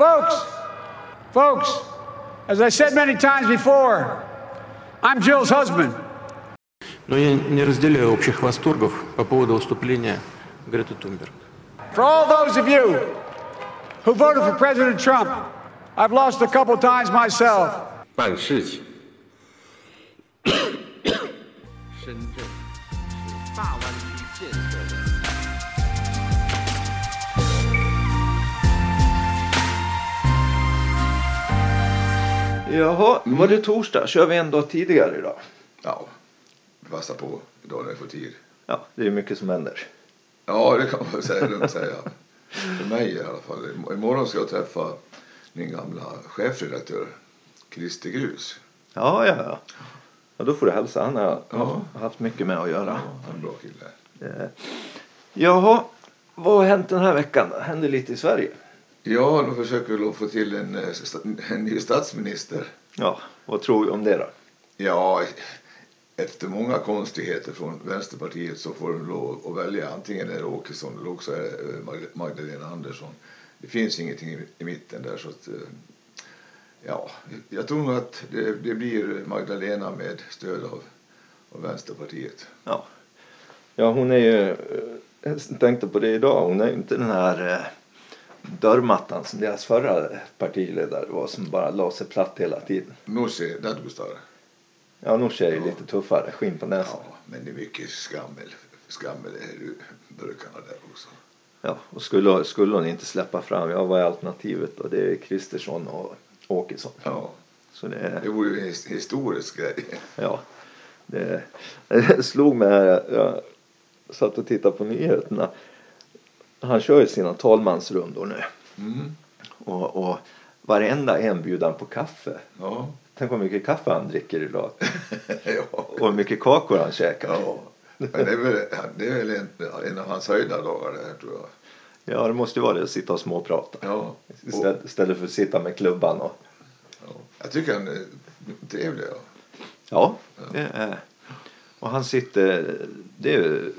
Folks, folks, as I said many times before, I'm Jill's husband. Но я не разделяю общих восторгов по поводу выступления Греты Тунберг. For all those of you who voted for President Trump, I've lost a couple times myself. 办事情。深圳是大湾区 Jaha, var det torsdag? Kör vi en dag tidigare idag? Ja, passa på idag när vi får tid. Ja, det är mycket som händer. Ja, det kan man säga, lugnt säga. För mig i alla fall. Im- Imorgon ska jag träffa min gamla chefredaktör Christer Grus. Ja, ja, ja. Ja, då får du hälsa. Han har har haft mycket med att göra. Han är en bra kille. Eh, Jaha, vad har hänt den här veckan? Det hände lite i Sverige. Ja, de försöker väl få till en, eh, en ny statsminister. Ja, vad tror du om det då? Ja, efter många konstigheter från Vänsterpartiet så får de lov att välja. Antingen är det Åkesson eller också är eh, Mag- Magdalena Andersson. Det finns ingenting i- mitten där så att... eh, Ja, jag tror nog att det, det blir Magdalena med stöd av, av Vänsterpartiet. Ja. ja, hon är ju... Jag tänkte på det idag. Hon är inte den här dörrmattan som deras förra partiledare var som bara la sig platt hela tiden. Nooshi Dadgostar. Ja, Nooshi är ju lite tuffare. Skinn på näsan. Ja, men det är mycket skammel, skammel i burkarna där också. Ja, och skulle, skulle hon inte släppa fram, ja vad är alternativet då? Det är Kristersson och Åkesson. Ja, Så det är, det vore ju en his- historisk grej. ja, det, det slog mig här, jag satt och tittade på nyheterna. Han kör ju sina talmansrundor nu. Mm. Och, och varenda en bjuder han på kaffe. Ja. Tänk vad mycket kaffe han dricker idag. ja. Och hur mycket kakor han käkar. Ja, men det är väl, det är väl en, en av hans höjda dagar det här tror jag. Ja, det måste ju vara det att sitta och småprata. Ja, och, Istället, istället för att sitta med klubban och ja. Jag tycker han är trevlig. Ja. Ja, det är, och han sitter, det är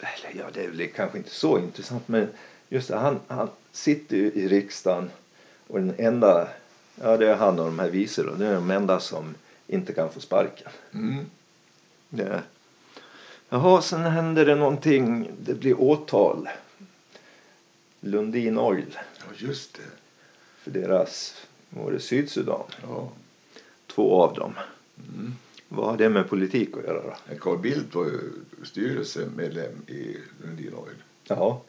eller ja det är kanske inte så intressant men just det, han, han sitter ju i riksdagen och den enda, ja det är han och de här vice då, det är de enda som inte kan få sparken. Mm. Det, jaha, sen händer det någonting, det blir åtal. Lundin Oil ja, just det. för deras, var det, Sydsudan, Ja. två av dem. Vad har det med politik att göra då? Carl Bildt var ju styrelsemedlem i Lundin Oil. Ja,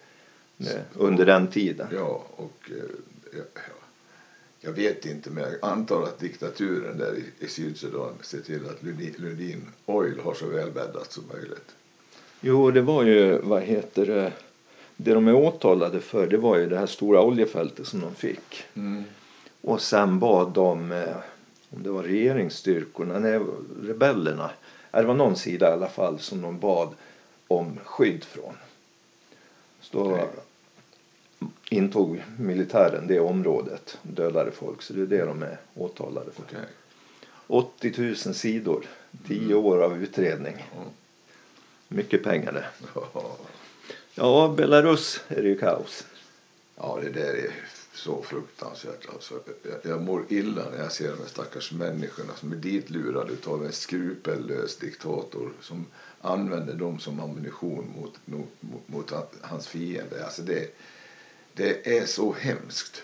det, under den tiden. Ja, och eh, ja, ja. jag vet inte men jag antar att diktaturen där i, i Sydsudan ser till att Lundin, Lundin Oil har så välbäddat som möjligt. Jo, det var ju, vad heter det, det de är åtalade för det var ju det här stora oljefältet som de fick. Mm. Och sen bad de, eh, om det var regeringsstyrkorna, nej rebellerna, det var någon sida i alla fall som de bad om skydd från. Så då Okej. intog militären det området, dödade folk, så det är det de är åtalade för. Okej. 80 000 sidor, 10 år av utredning. Ja. Mycket pengar det. Ja. Ja, Belarus är det ju kaos. Ja, det där är så fruktansvärt. Alltså, jag, jag mår illa när jag ser de här stackars människorna som är ditlurade av en skrupellös diktator som använder dem som ammunition mot, mot, mot, mot hans fiende. Alltså det, det är så hemskt.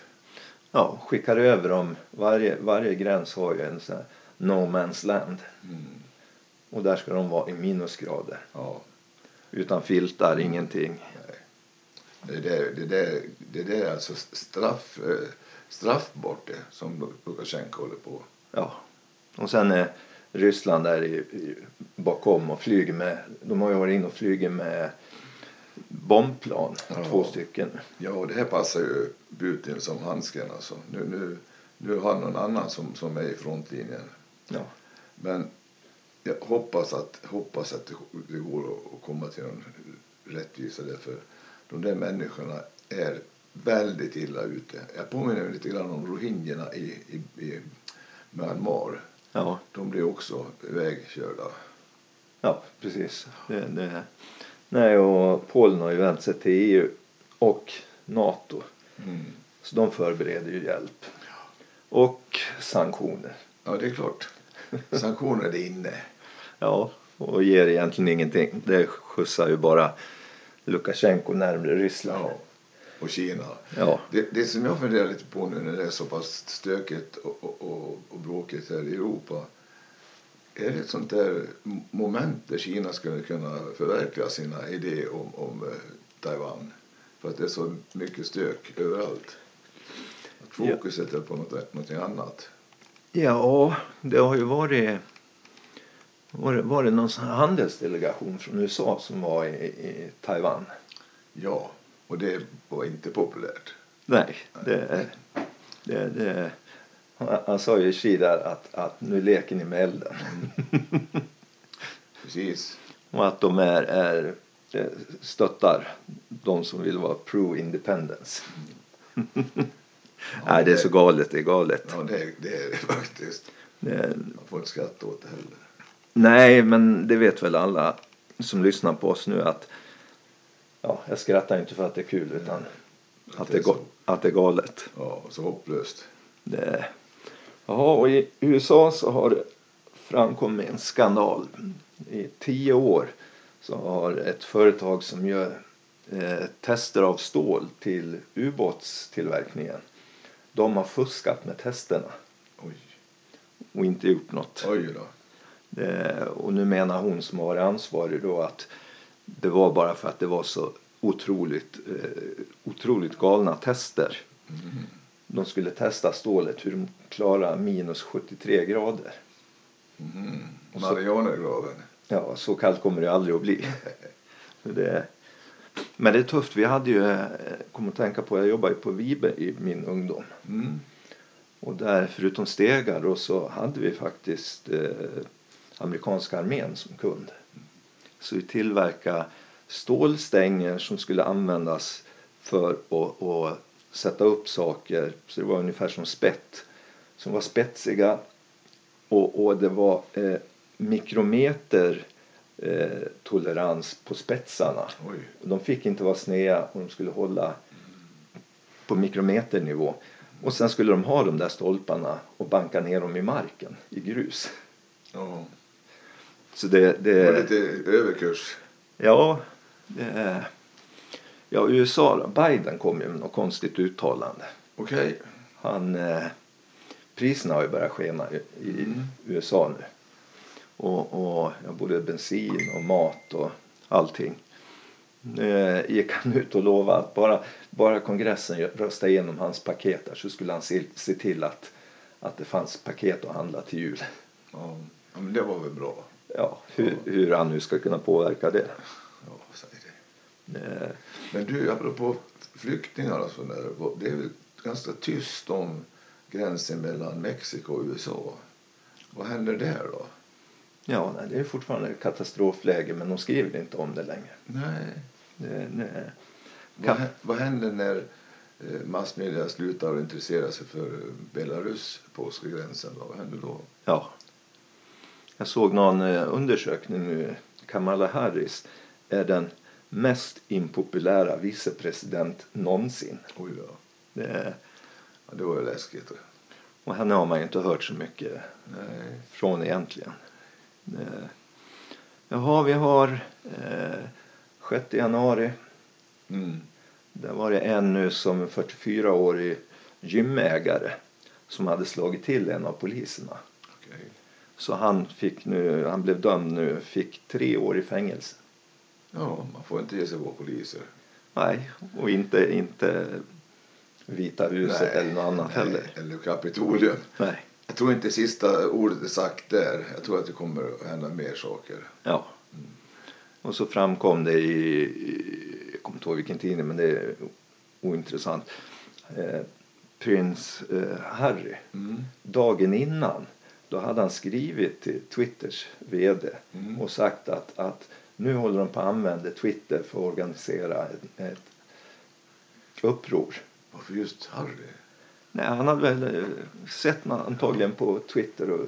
Ja, skickar över dem. Varje, varje gräns har ju en sån här no man's land. Och där ska de vara i minusgrader. Ja, Utan filtar, ingenting. Det, där, det, det där är alltså straff, eh, straffbart det som Lukasjenko håller på. Ja. Och sen är Ryssland där i, i, bakom och flyger med. De har ju varit inne och flugit med bombplan. Ja. Två stycken. Ja, och det här passar ju Putin som handsken. Alltså. Nu, nu, nu har någon annan som, som är i frontlinjen. Ja. Men jag hoppas att, hoppas att det, det går att komma till någon rättvisa där. De där människorna är väldigt illa ute. Jag påminner mig lite grann om rohingyerna i, i, i Myanmar. Ja. De blir också ivägkörda. Ja, precis. Det, det. Nej, och Polen har ju vänt sig till EU och NATO. Mm. Så de förbereder ju hjälp. Och sanktioner. Ja, det är klart. Sanktioner är inne. Ja, och ger egentligen ingenting. Det skjutsar ju bara Lukasjenko närmare Ryssland. Ja. Och Kina. Ja. Det, det som jag funderar lite på nu när det är så pass stökigt och, och, och, och bråkigt här i Europa. Är det ett sånt där moment där Kina skulle kunna förverkliga sina idéer om, om eh, Taiwan? För att det är så mycket stök överallt. Att fokuset är på något, något annat. Ja, det har ju varit var det, var det någon handelsdelegation från USA som var i, i Taiwan? Ja, och det var inte populärt. Nej, det, det, det, han, sa ju där att, att nu leker ni med elden. Precis. Och att de är, är stöttar de som vill vara pro-independence. Nej, det är så galet, det är galet. Ja, det, är- det är det faktiskt. Det, Man får inte skratta åt det heller. Nej, men det vet väl alla som lyssnar på oss nu att ja, jag skrattar inte för att det är kul utan att det är, ga- att det är galet. Ja, så hopplöst. Det, jaha, och i USA så har det framkommit en skandal. I tio år så har ett företag som gör eh, tester av stål till ubåtstillverkningen. De har fuskat med testerna Oj, och inte gjort något. oj då. Det, och nu menar hon som har varit ansvarig då att det var bara för att det var så otroligt, eh, otroligt galna tester. De skulle testa stålet hur de klarar minus 73 grader. Så- Marianergraven. Ja, så kallt kommer det aldrig att bli. det, men det är tufft. Vi hade ju, eh, kom att tänka på, jag jobbade ju på Vibe i min ungdom. Mm. Och där förutom stegar då så hade vi faktiskt eh, amerikanska armén som kund. Så vi tillverkade stålstänger som skulle användas för att, att sätta upp saker. Så det var ungefär som spett. Som var spetsiga. Och, och det var eh, mikrometer eh, tolerans på spetsarna. Oj. De fick inte vara sneda och de skulle hålla på mikrometernivå. Och sen skulle de ha de där stolparna och banka ner dem i marken i grus. Ja. Så det, Det var det lite överkurs. ja, det ja, USA Biden kom ju med något konstigt uttalande. Okej. Han, eh, priserna har ju börjat skena i, i USA nu. Och, och ja, både bensin och mat och allting. Nu gick han ut och lovade att bara, bara kongressen röstade igenom hans paket där så skulle han se, se till att, att det fanns paket att handla till jul. Ja, men det var väl bra. Ja, hur, hur han nu ska kunna påverka det. Ja, säg det. Eh, Men du, apropå flyktingar och sådär. Det är väl ganska tyst om gränsen mellan Mexiko och USA. Vad händer där då? Ja, nej, det är fortfarande ett katastrofläge men de skriver inte om det längre. Nej. Det, det, Vad, hä- vad händer när eh, massmedia slutar att intressera sig för eh, Belarus polska gränsen? Vad händer då? ja. Jag såg någon eh, undersökning nu. Kamala Harris är den mest impopulära vicepresident någonsin. Oj då. Det, Ja, det var ju läskigt. och henne har man ju inte hört så mycket Nej. från egentligen. Det, jaha, vi har eh, 6 januari. Mm. Där var det en nu som 44-årig gymägare som hade slagit till en av poliserna. Så han, fick nu, han blev dömd nu, fick tre år i fängelse. Ja, man får inte ge sig på poliser. Nej, och inte, inte Vita huset eller något annat nej, heller. Eller Kapitolium. Nej. Jag tror inte sista ordet är sagt där. Jag tror att det kommer att hända mer saker. Ja. Och så framkom det i, i jag kommer inte ihåg vilken tidning men det är ointressant. Eh, prins eh, Harry, Mm. dagen innan, då hade han skrivit till Twitters vd Mm. och sagt att, att nu håller de på att använda Twitter för att organisera ett, ett uppror. Varför just Harry? Nej, han hade väl eh, sett antagligen på Twitter och,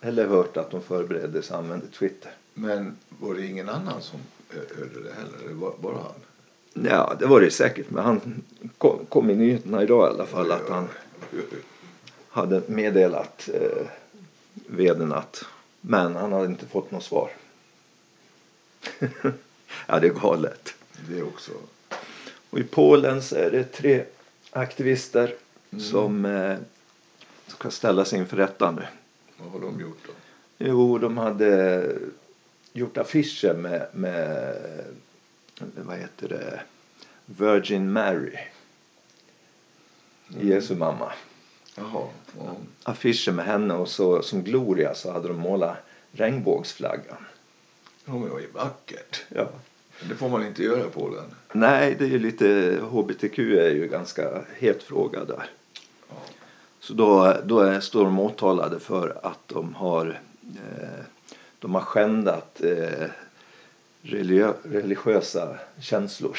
eller hört att de förberedde sig använde Twitter. Men var det ingen annan som hörde det heller? Eller var bara han? Ja, det var det säkert. Men han kom, kom i nyheterna idag i alla fall att han hade meddelat eh, vdn att men han hade inte fått något svar. ja, det är galet. Det också. Och i Polen så är det tre aktivister som eh, ska ställas inför rätta nu. Vad har de gjort då? Jo, de hade gjort affischer med, med vad heter det, Virgin Mary. Jesu mamma. Jaha. Ja. Affischer med henne och så som Gloria så hade de målat regnbågsflaggan. Ja, men det var ju vackert. Ja. Det får man inte göra på den. Nej, det är ju lite, HBTQ är ju ganska het fråga där. Ja. Så då, då är, står de åtalade för att de har, eh, de har skändat eh, religiö, religiösa känslor.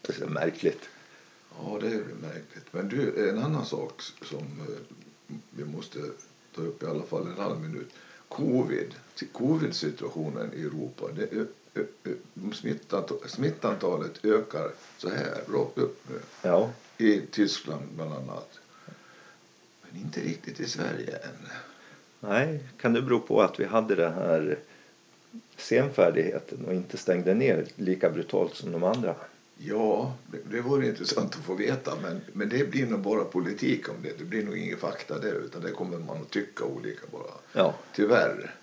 Det är märkligt. Ja, det är märkligt. Men du, en annan sak som eh, vi måste ta upp i alla fall en halv minut. Covid, covid-situationen i Europa. Det, smittant- smittantalet ökar så här rakt upp nu. Ja, I Tyskland bland annat. Men inte riktigt i Sverige än. nej, kan det bero på att vi hade den här senfärdigheten och inte stängde ner lika brutalt som de andra? Ja, det, det vore intressant att få veta. Men, men det blir nog bara politik om det. Det blir nog ingen fakta där. Utan det kommer man att tycka olika bara. Ja. Tyvärr.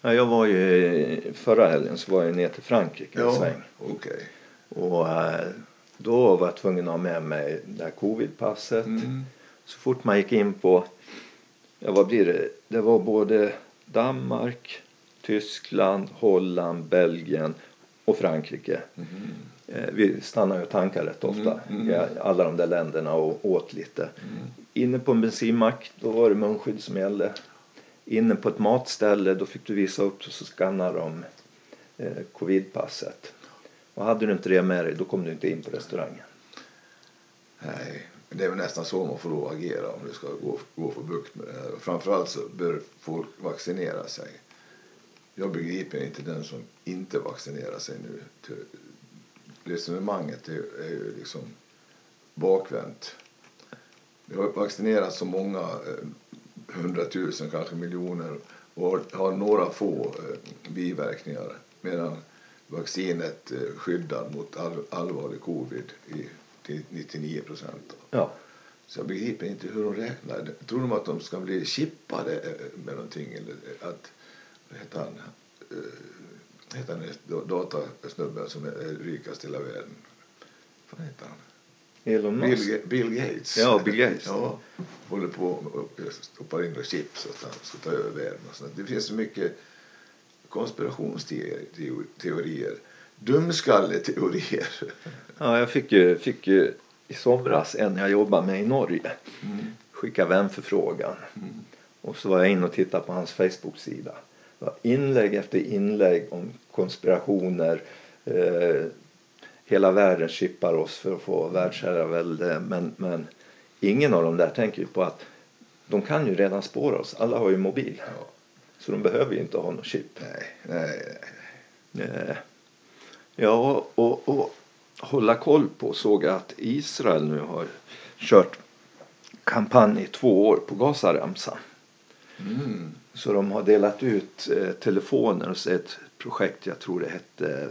Ja, jag var ju förra helgen så var jag ner till Frankrike en sväng. okej. Och eh, då var jag tvungen att ha med mig det här covidpasset. Mm. Så fort man gick in på, ja vad blir det? Det var både Danmark, Tyskland, Holland, Belgien och Frankrike. Eh, Vi stannar ju och tankar rätt ofta Mm, i alla de där länderna och åt lite. Inne på en bensinmack, då var det munskydd som gällde. Inne på ett matställe, då fick du visa upp och så skannade de eh, covidpasset. Och hade du inte det med dig, då kom du inte in på restaurangen. Nej, det är väl nästan så man får att agera om det ska gå, gå för bukt med det här. Framförallt så bör folk vaccinera sig. Jag begriper inte den som inte vaccinerar sig nu. Till- Resonemanget är, är ju liksom bakvänt. Vi har vaccinerat så många, eh, hundratusen, kanske miljoner och har- några få eh, biverkningar medan vaccinet eh, skyddar mot all, allvarlig covid i, till 99 procent. Ja, Så jag begriper inte hur de räknar. Tror de att de ska bli chippade med någonting? Eller att, vad heter han? Heter da- datasnubben som är rikast i hela världen? Vad heter han? Elon Musk. Bill, Bill Gates. Ja, Bill Gates. Ja, håller på och stoppar in chips så att han ska ta över världen. Och sånt. Det finns så mycket konspirationsteorier. Dumskalleteorier. Ja, jag fick ju, fick ju i somras en jag jobbade med i Norge. Skicka vänförfrågan. Och så var jag in och tittade på hans Facebook-sida. Inlägg efter inlägg om konspirationer. Eh, hela världen chippar oss för att få världsherravälde. Men, men ingen av dem där tänker ju på att de kan ju redan spåra oss. Alla har ju mobil. Ja. Så de behöver ju inte ha något chip. Nej, nej, nej. Eh, Ja, och, och hålla koll på såg jag att Israel nu har kört kampanj i två år på Gazaremsan. Mm. Så de har delat ut eh, telefoner och ett projekt, jag tror det hette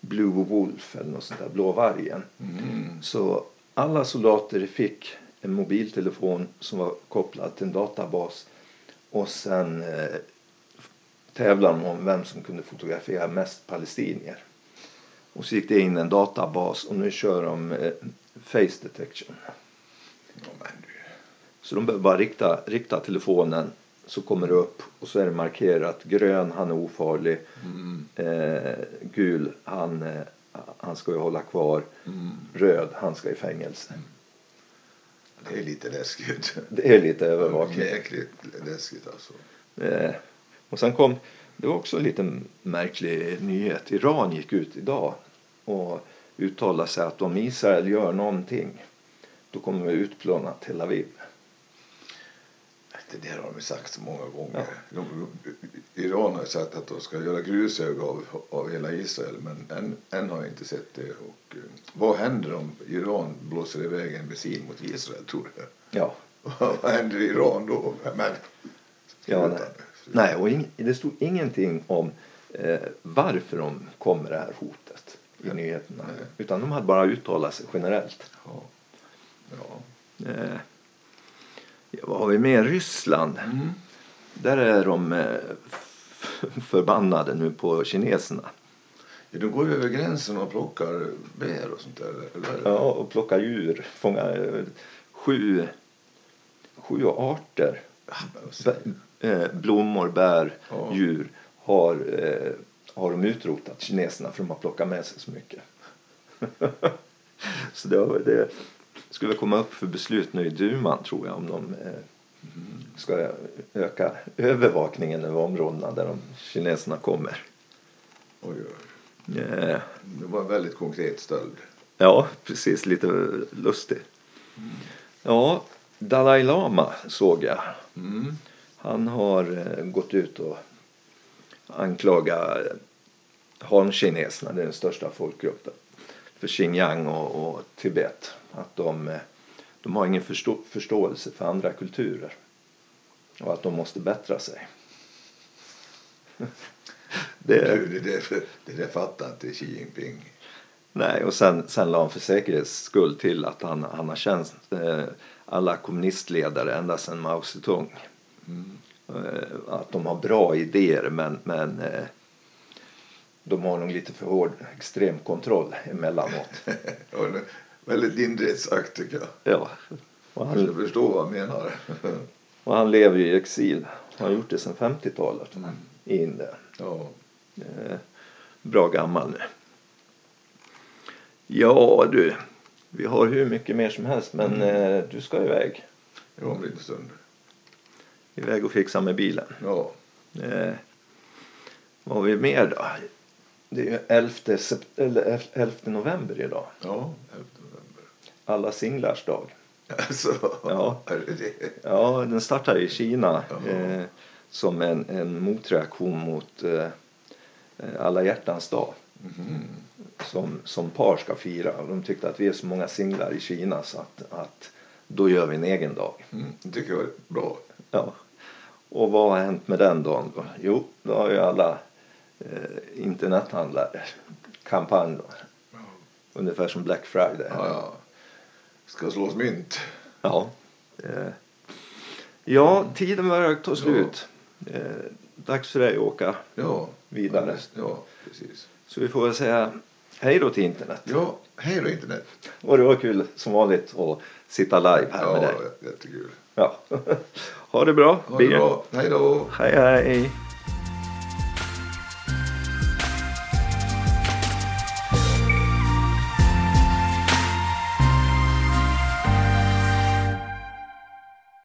Blue Wolf eller något sånt där, Blå vargen. Mm. Så alla soldater fick en mobiltelefon som var kopplad till en databas och sen eh, tävlade de om vem som kunde fotografera mest palestinier. Och så gick det in en databas och nu kör de eh, face detection. Så de behöver bara rikta, rikta telefonen så kommer det upp och så är det markerat grön, han är ofarlig. Mm. Eh, gul, han, eh, han ska ju hålla kvar. Mm. Röd, han ska i fängelse. Det är lite läskigt. Det är lite övervakning. Jäkligt läskigt alltså. Eh, och sen kom, det var också en liten märklig nyhet. Iran gick ut idag och uttalade sig att om Israel gör någonting då kommer vi utplåna Tel Aviv. Det där har de sagt så många gånger. De, Iran har sagt att de ska göra grusöga av, av hela Israel men än, än har jag inte sett det. Och, eh, vad händer om Iran blåser iväg en missil mot Israel tror du? Ja. vad händer i Iran då? Men, Ja, nej. nej, och ing, det stod ingenting om eh, varför de kom med det här hotet i nyheterna. Nej. Utan de hade bara uttalat sig generellt. Ja. Ja. Eh, ja, vad har vi mer? Ryssland. Mm. Där är de eh, förbannade nu på kineserna. Ja, de går ju över gränsen och plockar bär och sånt där. Eller? Ja, och plockar djur. Fångar eh, sju, sju arter. Bä- eh, blommor, bär, Ja. djur har, har de utrotat kineserna för de har plockat med sig så mycket. så det, var- det skulle komma upp för beslut nu i duman tror jag om de eh, ska öka övervakningen över områdena där de kineserna kommer. Oj, oj. Eh, Det var en väldigt konkret stöld. Ja, precis. Lite lustig. Ja, Dalai Lama såg jag. Mm. Han har eh, gått ut och anklagat hankineserna, den största folkgruppen, för Xinjiang och, och Tibet. Att de, eh, de har ingen förstå, förståelse för andra kulturer och att de måste bättra sig. det, Det, det, det, det där fattar inte Xi Jinping. Nej, och sen, sen la han för säkerhets skull till att han, han har känt eh, alla kommunistledare ända sedan Mao Zedong. Eh, att de har bra idéer men, men eh, de har nog lite för hård extrem kontroll emellanåt. Ja, väldigt lindrigt sagt tycker jag. Ja. Och Jag han, förstår vad han menar. och han lever i exil. Han har gjort det sedan 50-talet i Indien. Ja. Eh, bra gammal nu. Ja du, vi har hur mycket mer som helst men eh, du ska iväg. Det var en liten stund. Iväg och fixa med bilen. Ja. Eh, vad har vi mer då? Det är ju 11, sept- eller 11 november idag. Ja, 11 november. Alla singlars dag. Alltså, Ja. Ja, den startar i Kina eh, som en, en motreaktion mot eh, alla hjärtans dag. Som, som par ska fira. De tyckte att vi är så många singlar i Kina så att, att då gör vi en egen dag. Mm, det tycker jag är bra. Ja. Och vad har hänt med den dagen då? Jo, då har ju alla eh, internethandlare kampanj då. Ungefär som Black Friday. Ja, ja. Ska slås mynt. Ja. Eh, ja, tiden börjar ta slut. Eh, dags för dig att åka. Ja. Vidare. Ja, precis. Så vi får väl säga hej då till internet. Ja, hej då internet. Och det var kul som vanligt att sitta live här med Ja, dig. jättekul. Ja. ha det bra. Ha det bra. Hej då. Hej hej.